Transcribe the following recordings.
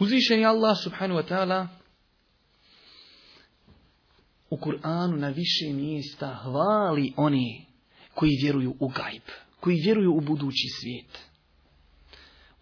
Uzvišen je Allah subhanu wa ta'ala u Kur'anu na više mjesta hvali oni koji vjeruju u gajb, koji vjeruju u budući svijet.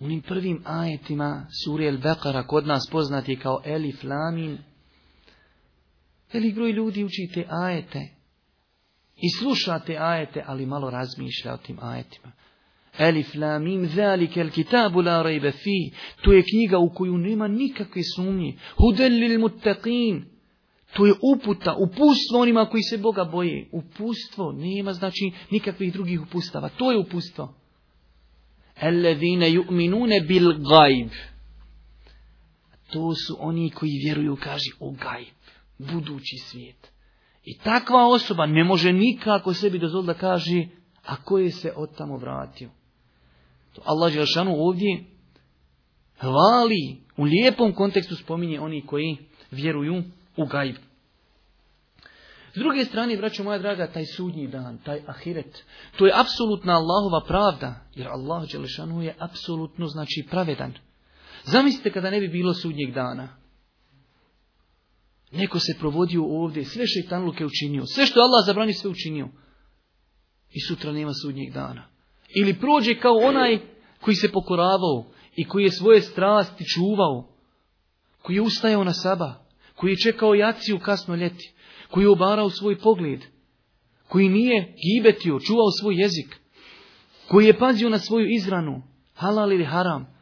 U onim prvim ajetima suri El-Bekara kod nas poznat je kao Elif Lamin. Velik broj ljudi učite ajete i slušate ajete, ali malo razmišlja o tim ajetima. Elif la mim zalika fi. To je knjiga u koju nema nikakve sumnje. Hudel lil muttaqin. To je uputa, upustvo onima koji se Boga boje. Upustvo nema znači nikakvih drugih upustava. To je upustvo. bil To su oni koji vjeruju, kaže, u gajb, budući svijet. I takva osoba ne može nikako sebi dozvoliti da kaže, a ko je se od tamo vratio? To Allah Želšanu ovdje hvali, u lijepom kontekstu spominje oni koji vjeruju u gajb. S druge strane, braćo moja draga, taj sudnji dan, taj ahiret, to je apsolutna Allahova pravda, jer Allah Đelešanu je apsolutno znači pravedan. Zamislite kada ne bi bilo sudnjeg dana. Neko se provodio ovdje, sve šeitanluke učinio, sve što Allah zabranio sve učinio. I sutra nema sudnjeg dana. Ili prođe kao onaj koji se pokoravao i koji je svoje strasti čuvao, koji je ustajao na saba, koji je čekao jaciju kasno ljeti, koji je obarao svoj pogled, koji nije gibetio, čuvao svoj jezik, koji je pazio na svoju izranu, halal ili haram.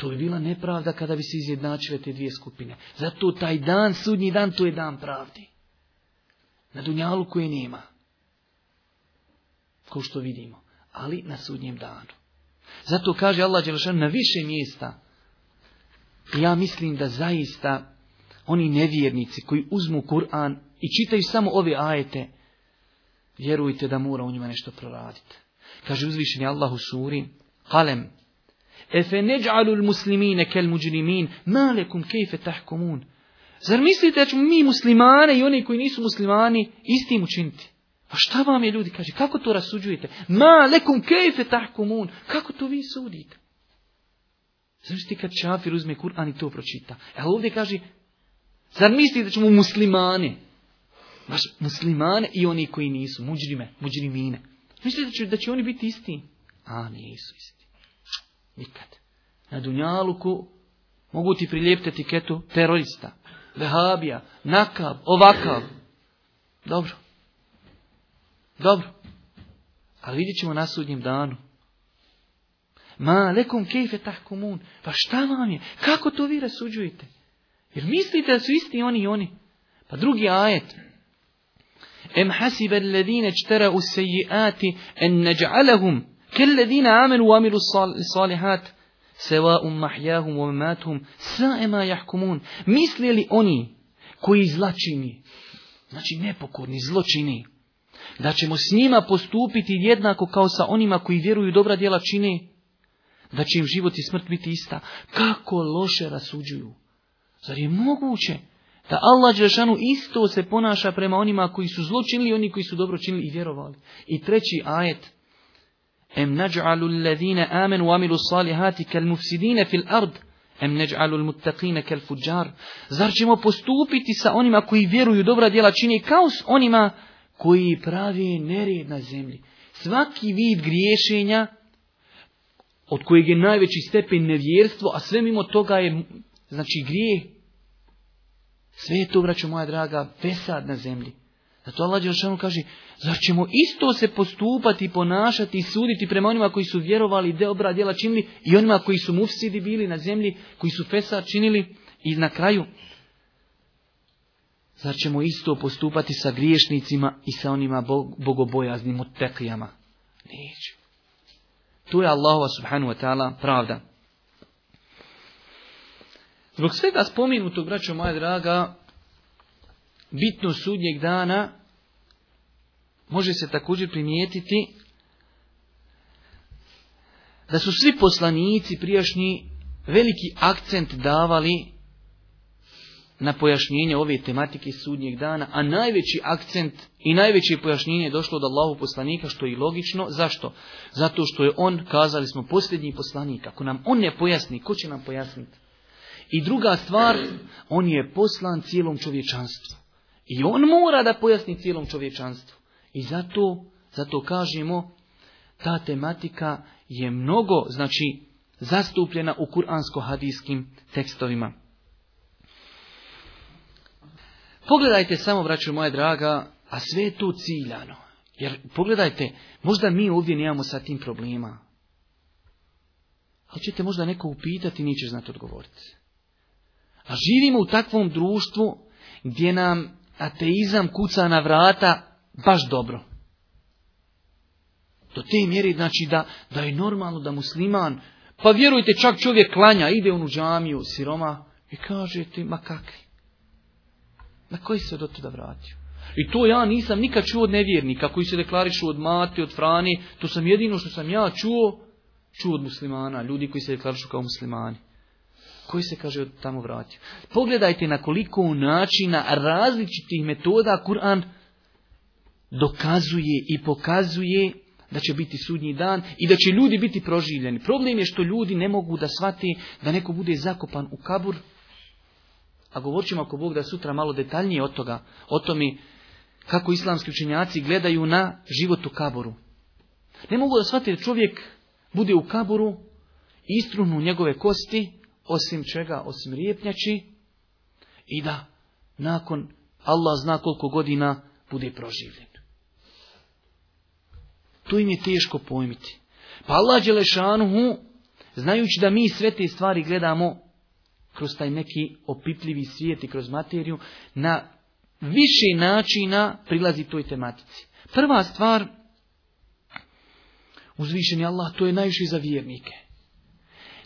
To bi bila nepravda kada bi se izjednačile te dvije skupine. Zato taj dan, sudnji dan, to je dan pravdi. Na dunjalu koje nema. Kao što vidimo. Ali na sudnjem danu. Zato kaže Allah na više mjesta. Ja mislim da zaista oni nevjernici koji uzmu Kur'an i čitaju samo ove ajete, vjerujte da mora u njima nešto proraditi. Kaže uzvišeni Allah u suri, Kalem, efe neđalu muslimine kel muđrimin, malekum kejfe tahkumun Zar mislite da ćemo mi muslimane i oni koji nisu muslimani istim učiniti? Pa šta vam je ljudi? Kaže, kako to rasuđujete? Ma lekum kejfe tahkumun. Kako to vi sudite? Znaš ti kad čafir uzme Kur'an i to pročita? E ovdje kaže, zar mislite da ćemo muslimane? Baš muslimane i oni koji nisu, muđrime, muđrimine. Mislite da će, da oni biti isti? A nisu isti. Nikad. Na Dunjaluku mogu ti prilijepiti etiketu terorista, vehabija, nakav, ovakav. Dobro. Dobro. Ali vidjet ćemo na sudnjem danu. Ma, lekom kejfe tahkumun. Pa šta vam je? Kako to vi rasuđujete? Jer mislite da su isti oni i oni? Pa drugi ajet. Em hasibe alledine čtera u sejijati en neđa'alahum kelledine amenu u amilu seva sevaum mahjahum u ema saema jahkumun. Misli li oni koji zlačini, znači nepokorni zločini, da ćemo s njima postupiti jednako kao sa onima koji vjeruju dobra djela čine, da će im život i smrt biti ista. Kako loše rasuđuju. Zar je moguće da Allah Đešanu isto se ponaša prema onima koji su zločinili i oni koji su dobro činili i vjerovali. I treći ajet. Em nađa'alu amenu amilu salihati kal fil ard. Em l'muttaqine kal Zar ćemo postupiti sa onima koji vjeruju dobra djela čini kao s onima koji pravi nered na zemlji. Svaki vid griješenja, od kojeg je najveći stepen nevjerstvo, a sve mimo toga je, znači, grije, Sve je to, braćo moja draga, pesad na zemlji. Zato Allah Đelšanu kaže, zar ćemo isto se postupati, ponašati i suditi prema onima koji su vjerovali de dobra djela činili i onima koji su mufsidi bili na zemlji, koji su fesad činili i na kraju Zar ćemo isto postupati sa griješnicima i sa onima bogobojaznim od Neće. Tu je Allah subhanu wa ta'ala pravda. Zbog svega spominutog, braćo moja draga, bitno sudnjeg dana može se također primijetiti da su svi poslanici prijašnji veliki akcent davali na pojašnjenje ove tematike sudnjeg dana, a najveći akcent i najveće pojašnjenje je došlo od Allahu poslanika, što je i logično. Zašto? Zato što je on, kazali smo, posljednji poslanik. Ako nam on ne pojasni, ko će nam pojasniti? I druga stvar, on je poslan cijelom čovječanstvu. I on mora da pojasni cijelom čovječanstvu. I zato, zato kažemo, ta tematika je mnogo, znači, zastupljena u kuransko-hadijskim tekstovima. Pogledajte samo, braćo moja draga, a sve je tu ciljano. Jer pogledajte, možda mi ovdje nemamo sa tim problema. Ali ćete možda neko upitati, nećeš znati odgovoriti. A živimo u takvom društvu gdje nam ateizam kuca na vrata baš dobro. Do te mjeri znači da, da je normalno da musliman, pa vjerujte čak čovjek klanja, ide on u džamiju, siroma i kaže ti, ma kakvi. Na koji se do tuda vratio? I to ja nisam nikad čuo od nevjernika koji se deklarišu od mate, od frani. To sam jedino što sam ja čuo, čuo od muslimana, ljudi koji se deklarišu kao muslimani. Koji se, kaže, od tamo vratio. Pogledajte na koliko načina različitih metoda Kur'an dokazuje i pokazuje da će biti sudnji dan i da će ljudi biti proživljeni. Problem je što ljudi ne mogu da shvati da neko bude zakopan u kabur a govorit ćemo ako Bog da sutra malo detaljnije od toga, o tome kako islamski učenjaci gledaju na život u kaboru. Ne mogu da shvatim da čovjek bude u kaboru i istrunu njegove kosti, osim čega, osim rijepnjači, i da nakon Allah zna koliko godina bude proživljen. To im je teško pojmiti. Pa Allah Đelešanuhu, znajući da mi sve te stvari gledamo kroz taj neki opitljivi svijet i kroz materiju, na više načina prilazi toj tematici. Prva stvar, uzvišenje Allah, to je najviše za vjernike.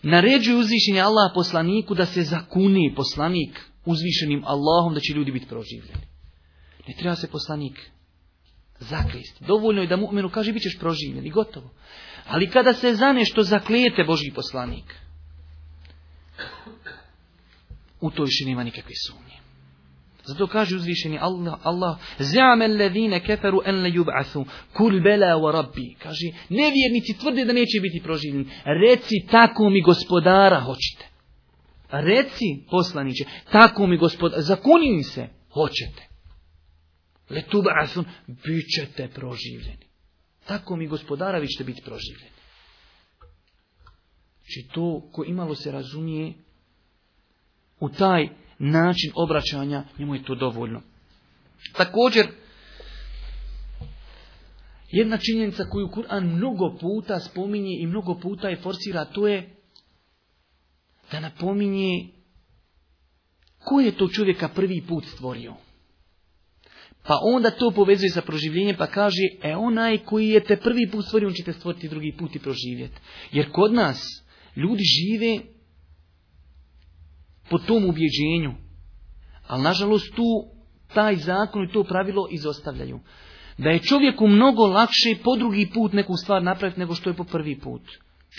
Naređuje uzvišeni Allah poslaniku da se zakuni poslanik uzvišenim Allahom da će ljudi biti proživljeni. Ne treba se poslanik zaklisti. Dovoljno je da mu'minu kaže bit ćeš proživljen i gotovo. Ali kada se za nešto zaklijete Boži poslanik, u to više nema nikakve sumnje. Zato kaže uzvišeni Allah, Allah, Zame alladhina keferu en le kul bela wa rabbi. Kaže, nevjernici tvrde da neće biti proživljeni. Reci tako mi gospodara hoćete. Reci poslaniće, tako mi gospodara, zakunim se, hoćete. Le tub'asun, bit ćete proživljeni. Tako mi gospodara vi ćete biti proživljeni. Znači to ko imalo se razumije, u taj način obraćanja, njemu je to dovoljno. Također, jedna činjenica koju Kur'an mnogo puta spominje i mnogo puta je forsira, to je da napominje ko je to čovjeka prvi put stvorio. Pa onda to povezuje sa proživljenjem pa kaže, e onaj koji je te prvi put stvorio, on će te stvoriti drugi put i proživjeti. Jer kod nas ljudi žive po tom ubjeđenju. Ali nažalost tu taj zakon i to pravilo izostavljaju. Da je čovjeku mnogo lakše po drugi put neku stvar napraviti nego što je po prvi put.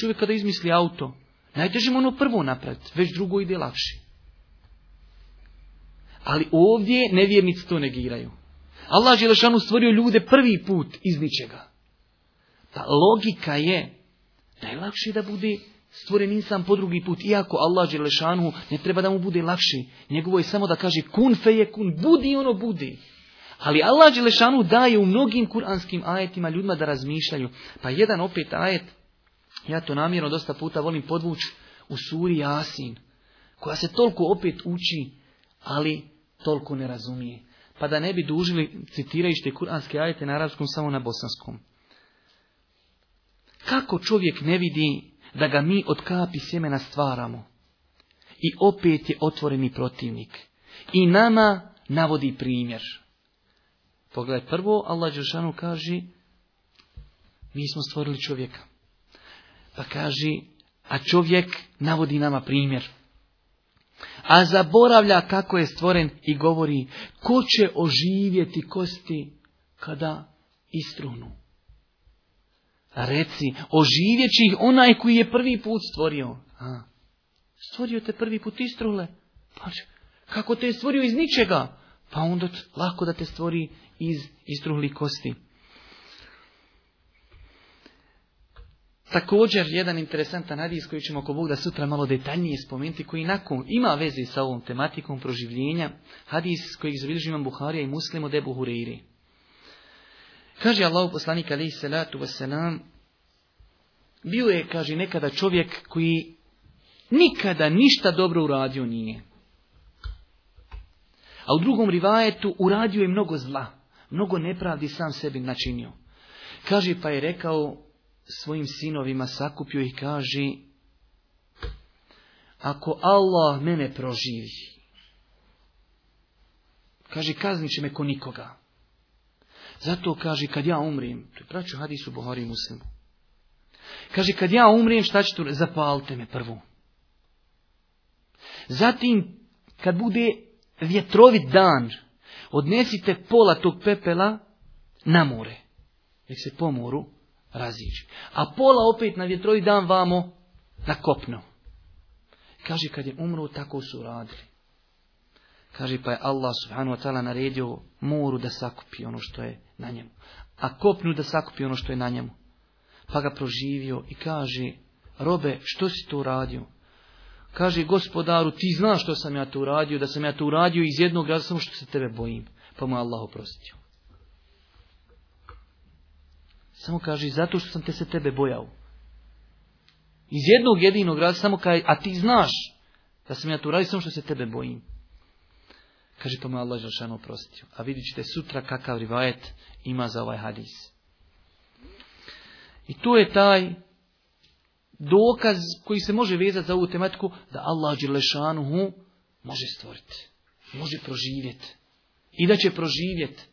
Čovjek kada izmisli auto, najteže mu ono prvo napraviti, već drugo ide lakše. Ali ovdje nevjernici to negiraju. Allah Želešanu stvorio ljude prvi put iz ničega. Pa logika je da je lakše da bude stvoren nisam po drugi put, iako Allah Đelešanu ne treba da mu bude lakši. Njegovo je samo da kaže kun feje kun, budi ono budi. Ali Allah Đelešanu daje u mnogim kuranskim ajetima ljudima da razmišljaju. Pa jedan opet ajet, ja to namjerno dosta puta volim podvući, u suri Jasin, koja se toliko opet uči, ali toliko ne razumije. Pa da ne bi dužili citirajući kuranske ajete na arabskom, samo na bosanskom. Kako čovjek ne vidi da ga mi od kapi sjemena stvaramo. I opet je otvoreni protivnik. I nama navodi primjer. Pogledaj, prvo Allah Đeršanu kaže mi smo stvorili čovjeka. Pa kaže, a čovjek navodi nama primjer. A zaboravlja kako je stvoren i govori, ko će oživjeti kosti kada istrunu. Reci, oživjet će ih onaj koji je prvi put stvorio. stvorio te prvi put istrule. Pa, kako te je stvorio iz ničega? Pa onda lako da te stvori iz istruhli kosti. Također, jedan interesantan hadis koji ćemo ako Bog da sutra malo detaljnije spomenuti, koji nakon ima veze sa ovom tematikom proživljenja, hadis koji zabilježi Buharija i Muslim debu Ebu Kaže Allah poslanik alaihi salatu wasalam, bio je, kaže, nekada čovjek koji nikada ništa dobro uradio nije. A u drugom rivajetu uradio je mnogo zla, mnogo nepravdi sam sebi načinio. Kaže, pa je rekao svojim sinovima, sakupio ih, kaže, ako Allah mene proživi, kaže, kazniće će me ko nikoga. Zato kaže, kad ja umrim, to je praću hadisu Buhari muslimu. Kaže, kad ja umrim, šta ćete, zapalite me prvo. Zatim, kad bude vjetrovit dan, odnesite pola tog pepela na more. Nek se po moru raziđe. A pola opet na vjetrovit dan vamo na kopno. Kaže, kad je umro, tako su radili. Kaže, pa je Allah subhanahu wa ta'ala naredio moru da sakupi ono što je na njemu. A kopnu da sakupi ono što je na njemu. Pa ga proživio i kaže, robe, što si to uradio? Kaže, gospodaru, ti znaš što sam ja to uradio, da sam ja to uradio iz jednog razloga, samo što se tebe bojim. Pa mu Allah oprostio. Samo kaže, zato što sam te se tebe bojao. Iz jednog jedinog razloga, samo kaže, a ti znaš da sam ja to uradio, samo što se tebe bojim. Kaže, to mu Allah Želšanu oprostio. A vidit ćete sutra kakav rivajet ima za ovaj hadis. I tu je taj dokaz koji se može vezati za ovu tematiku, da Allah mu može stvoriti, može proživjeti i da će proživjeti.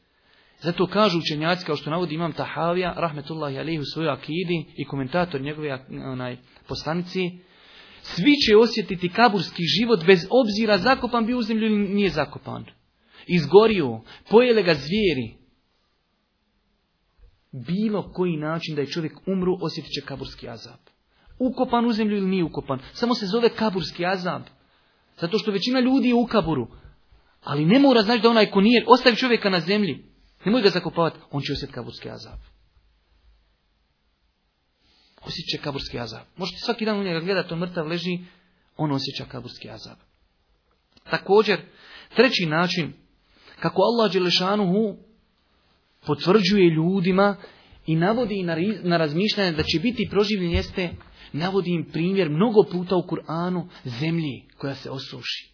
Zato kažu učenjaci, kao što navodi imam Tahavija, rahmetullahi alihi u svojoj akidi i komentator njegove onaj, svi će osjetiti kaburski život bez obzira zakopan bi u zemlju ili nije zakopan. Izgorio, pojele ga zvijeri. Bilo koji način da je čovjek umru, osjetit će kaburski azab. Ukopan u zemlju ili nije ukopan. Samo se zove kaburski azab. Zato što većina ljudi je u kaburu. Ali ne mora znati da onaj ko nije, ostavi čovjeka na zemlji. Nemoj ga zakopavati, on će osjetiti kaburski azab osjeća kaburski azab. Možete svaki dan u njega gledati, on mrtav leži, on osjeća kaburski azab. Također, treći način kako Allah Đelešanuhu potvrđuje ljudima i navodi na razmišljanje da će biti proživljen jeste, navodi im primjer mnogo puta u Kur'anu zemlji koja se osuši.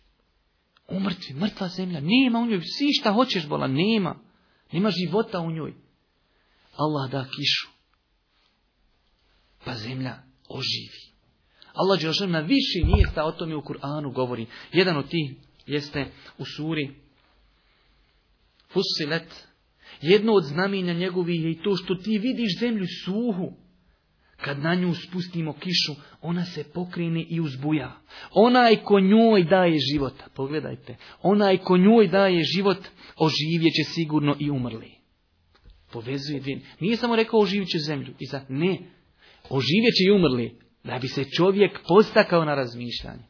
Umrtvi, mrtva zemlja, nema u njoj, svi šta hoćeš bola, nema. Nema života u njoj. Allah da kišu pa zemlja oživi. Allah Đelšan na više mjesta o tome u Kur'anu govori. Jedan od tih jeste u suri Fusilet. Jedno od znamenja njegovih je i to što ti vidiš zemlju suhu. Kad na nju spustimo kišu, ona se pokrene i uzbuja. Onaj ko njoj daje život, pogledajte, onaj ko njoj daje život, oživjet će sigurno i umrli. Povezuje dvije. Nije samo rekao oživit će zemlju. I za, ne, oživjeći i umrli, da bi se čovjek postakao na razmišljanje.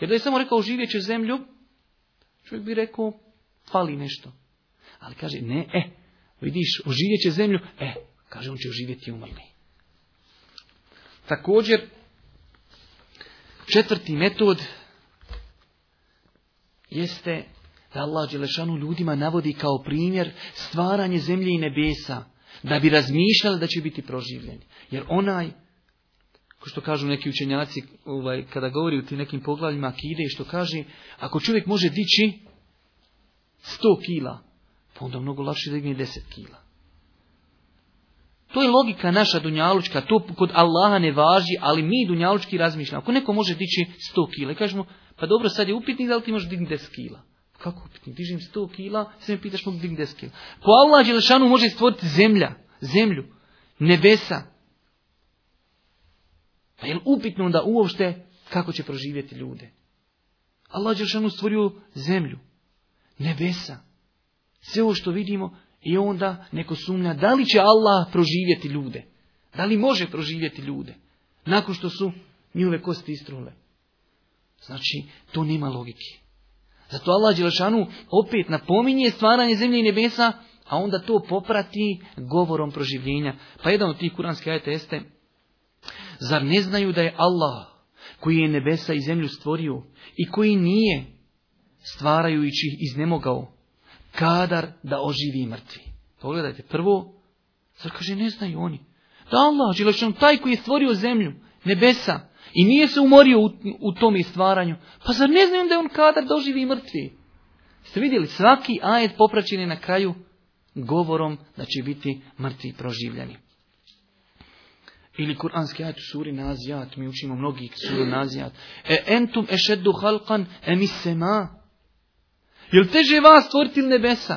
Jer da je samo rekao će zemlju, čovjek bi rekao, fali nešto. Ali kaže, ne, e, vidiš, će zemlju, e, kaže, on će oživjeti umrli. Također, četvrti metod jeste da Allah Đelešanu ljudima navodi kao primjer stvaranje zemlje i nebesa da bi razmišljali da će biti proživljeni. Jer onaj, ko što kažu neki učenjaci, ovaj, kada govori u tim nekim poglavljima akide, što kaže, ako čovjek može dići 100 kila, pa onda mnogo lakše da igne 10 kila. To je logika naša dunjalučka, to kod Allaha ne važi, ali mi dunjalučki razmišljamo. Ako neko može dići 100 kila, kažemo, pa dobro, sad je upitnik da li ti možeš digni 10 kila. Kako upitnik? Dižem sto kila, sve mi pitaš mogu digni 10 kila. Po Allah Đelešanu može stvoriti zemlja, zemlju, nebesa. Pa je li upitno onda uopšte kako će proživjeti ljude? Allah Đelešanu stvorio zemlju, nebesa, sve ovo što vidimo i onda neko sumnja da li će Allah proživjeti ljude. Da li može proživjeti ljude? Nakon što su njihove kosti istrule. Znači, to nema logike. Zato Allah Đelšanu opet napominje stvaranje zemlje i nebesa, a onda to poprati govorom proživljenja. Pa jedan od tih kuranskih ajete jeste, zar ne znaju da je Allah koji je nebesa i zemlju stvorio i koji nije stvarajući ih iznemogao, kadar da oživi mrtvi. Pogledajte, prvo, zar kaže ne znaju oni. Da Allah, Đelešanu, taj koji je stvorio zemlju, nebesa, i nije se umorio u, u tom stvaranju. Pa zar ne znam da je on kadar doživi mrtvi? Ste vidjeli, svaki ajet popraćen je na kraju govorom da će biti mrtvi proživljeni. Ili kuranski ajed u suri Nazijat, mi učimo mnogi suru Nazijat. E entum ešeddu halkan emisema. Jel teže vas stvoriti nebesa?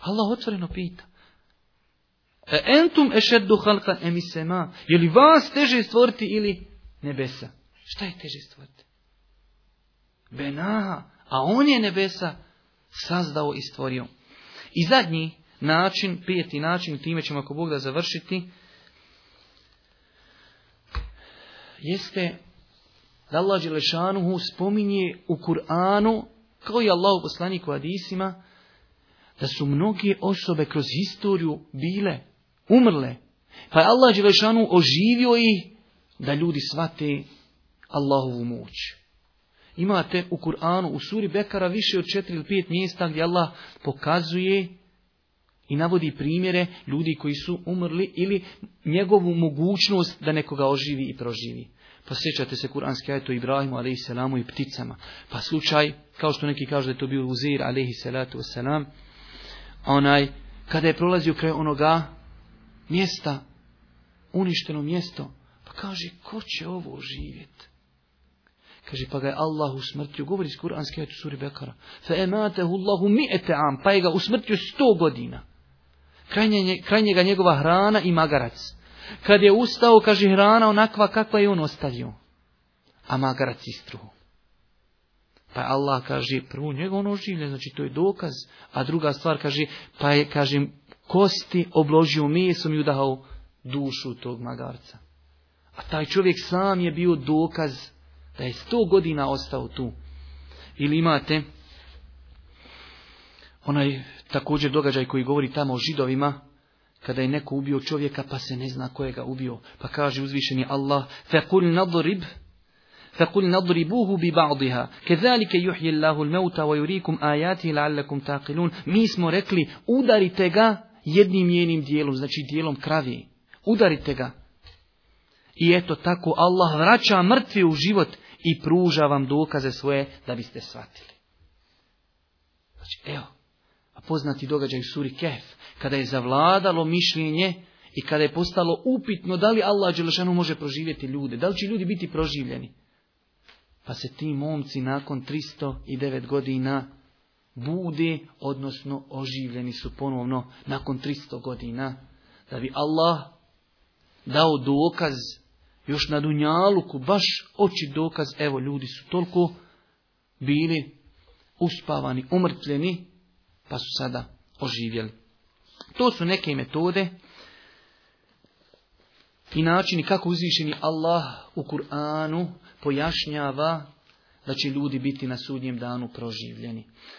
Allah otvoreno pita. E entum ešeddu halkan emisema. Je li vas teže stvoriti ili nebesa. Šta je teže stvoriti? Benaha, a on je nebesa sazdao i stvorio. I zadnji način, pijeti način, time ćemo ako Bog da završiti, jeste da Allah Đelešanuhu spominje u Kur'anu, kao i Allah u poslaniku Adisima, da su mnoge osobe kroz historiju bile, umrle. Pa je Allah Đelešanu oživio ih da ljudi svate Allahovu moć. Imate u Kur'anu, u suri Bekara više od četiri ili pet mjesta gdje Allah pokazuje i navodi primjere ljudi koji su umrli ili njegovu mogućnost da nekoga oživi i proživi. Pa sjećate se kuranski ajto o Ibrahimu salamu i pticama. Pa slučaj, kao što neki kažu da je to bio salatu a.s. Onaj, kada je prolazio kraj onoga mjesta, uništeno mjesto, kaže, ko će ovo živjeti? Kaže, pa ga je Allah usmrtio, govori iz Kur'anske ajte Bekara. Fa ematehu Allahu am, pa je ga usmrtio sto godina. Krajnje, njega njegova hrana i magarac. Kad je ustao, kaže, hrana onakva kakva je on ostavio. A magarac istruo. Pa Allah kaže, prvo njega ono življe, znači to je dokaz. A druga stvar kaže, pa je, kažem, kosti obložio mesom i udahao dušu tog magarca. A taj čovjek sam je bio dokaz da je sto godina ostao tu. Ili imate onaj također događaj koji govori tamo o židovima, kada je neko ubio čovjeka pa se ne zna kojega ubio. Pa kaže uzvišeni Allah, فَقُلْ نَضْرِبْ فَقُلْ نَضْرِبُوهُ بِبَعْضِهَا كَذَلِكَ يُحْيِ اللَّهُ الْمَوْتَ وَيُرِيكُمْ آيَاتِهِ لَعَلَّكُمْ تَاقِلُونَ Mi smo rekli, udarite ga jednim njenim dijelom, znači dijelom kravi. Udarite ga. I eto tako Allah vraća mrtvi u život i pruža vam dokaze svoje da biste shvatili. Znači, evo, a poznati događaj suri Kehf, kada je zavladalo mišljenje i kada je postalo upitno da li Allah Đelešanu može proživjeti ljude, da li će ljudi biti proživljeni. Pa se ti momci nakon 309 godina bude, odnosno oživljeni su ponovno nakon 300 godina, da bi Allah dao dokaz još na Dunjaluku, baš oči dokaz, evo ljudi su toliko bili uspavani, umrtljeni, pa su sada oživjeli. To su neke metode i načini kako uzvišeni Allah u Kur'anu pojašnjava da će ljudi biti na sudnjem danu proživljeni.